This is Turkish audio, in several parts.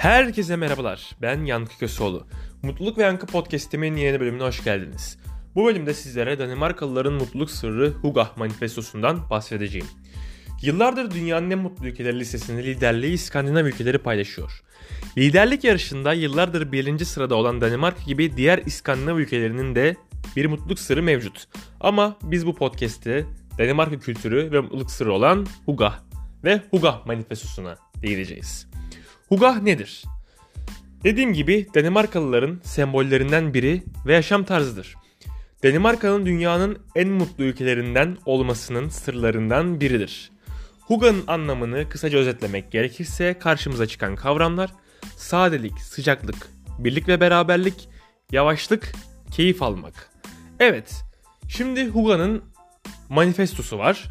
Herkese merhabalar. Ben Yankı Köseoğlu. Mutluluk ve Yankı Podcast'imin yeni bölümüne hoş geldiniz. Bu bölümde sizlere Danimarkalıların mutluluk sırrı Hugah manifestosundan bahsedeceğim. Yıllardır dünyanın en mutlu ülkeleri listesinde liderliği İskandinav ülkeleri paylaşıyor. Liderlik yarışında yıllardır birinci sırada olan Danimarka gibi diğer İskandinav ülkelerinin de bir mutluluk sırrı mevcut. Ama biz bu podcast'te Danimarka kültürü ve mutluluk sırrı olan Hugah ve Hugah manifestosuna değineceğiz. Hugah nedir? Dediğim gibi Danimarkalıların sembollerinden biri ve yaşam tarzıdır. Danimarka'nın dünyanın en mutlu ülkelerinden olmasının sırlarından biridir. Huga'nın anlamını kısaca özetlemek gerekirse karşımıza çıkan kavramlar sadelik, sıcaklık, birlik ve beraberlik, yavaşlık, keyif almak. Evet, şimdi Huga'nın manifestosu var.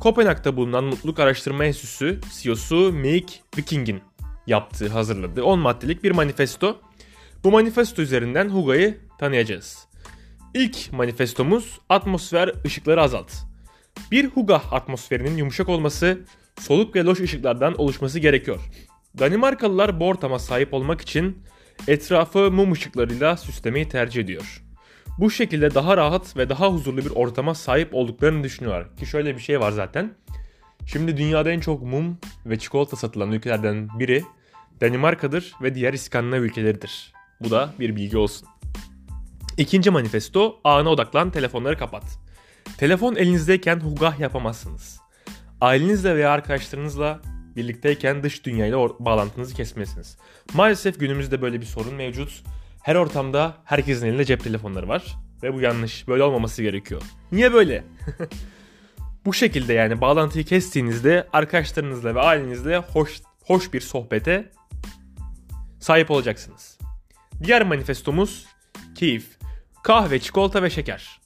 Kopenhag'da bulunan Mutluluk Araştırma Enstitüsü CEO'su Meik Viking'in yaptığı, hazırladığı 10 maddelik bir manifesto. Bu manifesto üzerinden Huga'yı tanıyacağız. İlk manifestomuz atmosfer ışıkları azalt. Bir Huga atmosferinin yumuşak olması, soluk ve loş ışıklardan oluşması gerekiyor. Danimarkalılar bu ortama sahip olmak için etrafı mum ışıklarıyla süslemeyi tercih ediyor. Bu şekilde daha rahat ve daha huzurlu bir ortama sahip olduklarını düşünüyorlar. Ki şöyle bir şey var zaten. Şimdi dünyada en çok mum ve çikolata satılan ülkelerden biri Danimarka'dır ve diğer İskandinav ülkeleridir. Bu da bir bilgi olsun. İkinci manifesto ana odaklan telefonları kapat. Telefon elinizdeyken hugah yapamazsınız. Ailenizle veya arkadaşlarınızla birlikteyken dış dünyayla bağlantınızı kesmelisiniz. Maalesef günümüzde böyle bir sorun mevcut. Her ortamda herkesin elinde cep telefonları var ve bu yanlış. Böyle olmaması gerekiyor. Niye böyle? bu şekilde yani bağlantıyı kestiğinizde arkadaşlarınızla ve ailenizle hoş hoş bir sohbete sahip olacaksınız. Diğer manifestomuz keyif, kahve, çikolata ve şeker.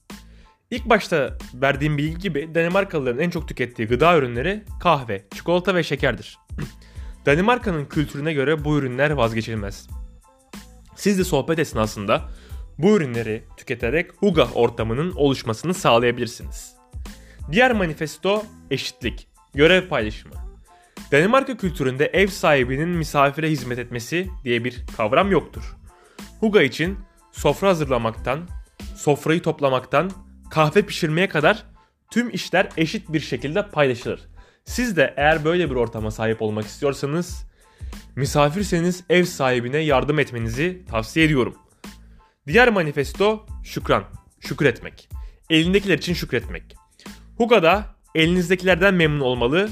İlk başta verdiğim bilgi gibi Danimarkalıların en çok tükettiği gıda ürünleri kahve, çikolata ve şekerdir. Danimarka'nın kültürüne göre bu ürünler vazgeçilmez. Siz de sohbet esnasında bu ürünleri tüketerek Huga ortamının oluşmasını sağlayabilirsiniz. Diğer manifesto eşitlik, görev paylaşımı. Danimarka kültüründe ev sahibinin misafire hizmet etmesi diye bir kavram yoktur. Huga için sofra hazırlamaktan, sofrayı toplamaktan, kahve pişirmeye kadar tüm işler eşit bir şekilde paylaşılır. Siz de eğer böyle bir ortama sahip olmak istiyorsanız misafirseniz ev sahibine yardım etmenizi tavsiye ediyorum. Diğer manifesto şükran, şükretmek. Elindekiler için şükretmek. Huga'da elinizdekilerden memnun olmalı,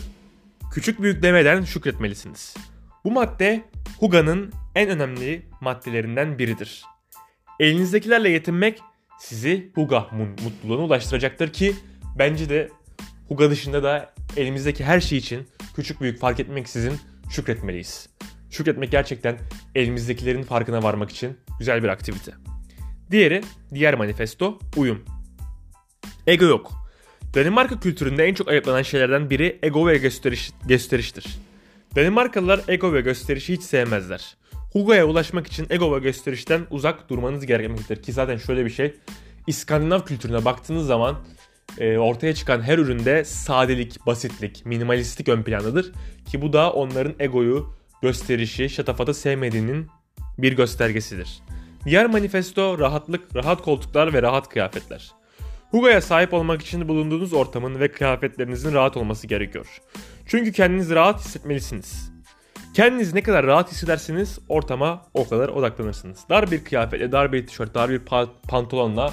küçük büyük demeden şükretmelisiniz. Bu madde Huga'nın en önemli maddelerinden biridir. Elinizdekilerle yetinmek sizi Huga mutluluğuna ulaştıracaktır ki bence de Huga dışında da elimizdeki her şey için küçük büyük fark etmeksizin şükretmeliyiz. Şükretmek gerçekten elimizdekilerin farkına varmak için güzel bir aktivite. Diğeri, diğer manifesto uyum. Ego yok. Danimarka kültüründe en çok ayıplanan şeylerden biri ego ve gösteriş, gösteriştir. Danimarkalılar ego ve gösterişi hiç sevmezler. Hugo'ya ulaşmak için ego ve gösterişten uzak durmanız gerekmektedir. Ki zaten şöyle bir şey. İskandinav kültürüne baktığınız zaman e, ortaya çıkan her üründe sadelik, basitlik, minimalistlik ön plandadır. Ki bu da onların egoyu, gösterişi, şatafatı sevmediğinin bir göstergesidir. Diğer manifesto rahatlık, rahat koltuklar ve rahat kıyafetler. Hugo'ya sahip olmak için bulunduğunuz ortamın ve kıyafetlerinizin rahat olması gerekiyor. Çünkü kendinizi rahat hissetmelisiniz. Kendinizi ne kadar rahat hissedersiniz ortama o kadar odaklanırsınız. Dar bir kıyafetle, dar bir tişört, dar bir pantolonla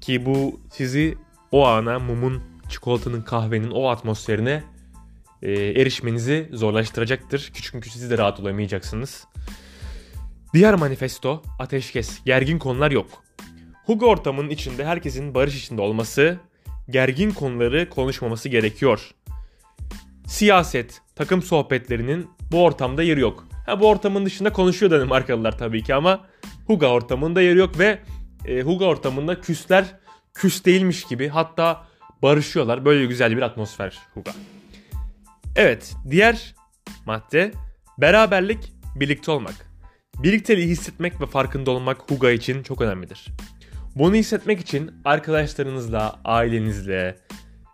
ki bu sizi o ana mumun, çikolatanın, kahvenin o atmosferine e, erişmenizi zorlaştıracaktır. Çünkü siz de rahat olamayacaksınız. Diğer manifesto ateşkes, gergin konular yok. Hugo ortamının içinde herkesin barış içinde olması, gergin konuları konuşmaması gerekiyor. Siyaset, takım sohbetlerinin bu ortamda yeri yok. Ha bu ortamın dışında konuşuyor Danimarkalılar tabii ki ama Huga ortamında yeri yok ve e, Huga ortamında küsler küs değilmiş gibi hatta barışıyorlar. Böyle güzel bir atmosfer Huga. Evet diğer madde beraberlik birlikte olmak. Birlikteliği hissetmek ve farkında olmak Huga için çok önemlidir. Bunu hissetmek için arkadaşlarınızla, ailenizle,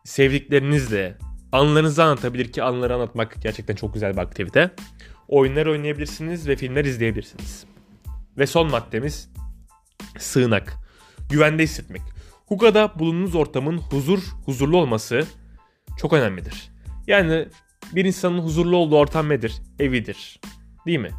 sevdiklerinizle anılarınızı anlatabilir ki anıları anlatmak gerçekten çok güzel bir aktivite. oyunlar oynayabilirsiniz ve filmler izleyebilirsiniz. Ve son maddemiz sığınak. Güvende hissetmek. Huka'da bulunduğunuz ortamın huzur, huzurlu olması çok önemlidir. Yani bir insanın huzurlu olduğu ortam nedir? Evidir. Değil mi?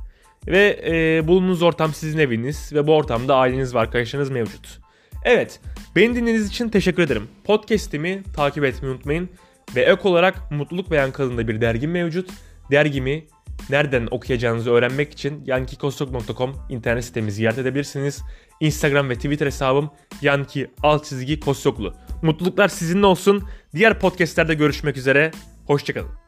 Ve e, bulunduğunuz ortam sizin eviniz ve bu ortamda aileniz ve arkadaşlarınız mevcut. Evet, beni dinlediğiniz için teşekkür ederim. Podcast'imi takip etmeyi unutmayın. Ve ek olarak Mutluluk ve Yankı bir dergim mevcut. Dergimi nereden okuyacağınızı öğrenmek için yankikostok.com internet sitemizi ziyaret edebilirsiniz. Instagram ve Twitter hesabım yanki alt çizgi kostoklu. Mutluluklar sizinle olsun. Diğer podcastlerde görüşmek üzere. Hoşçakalın.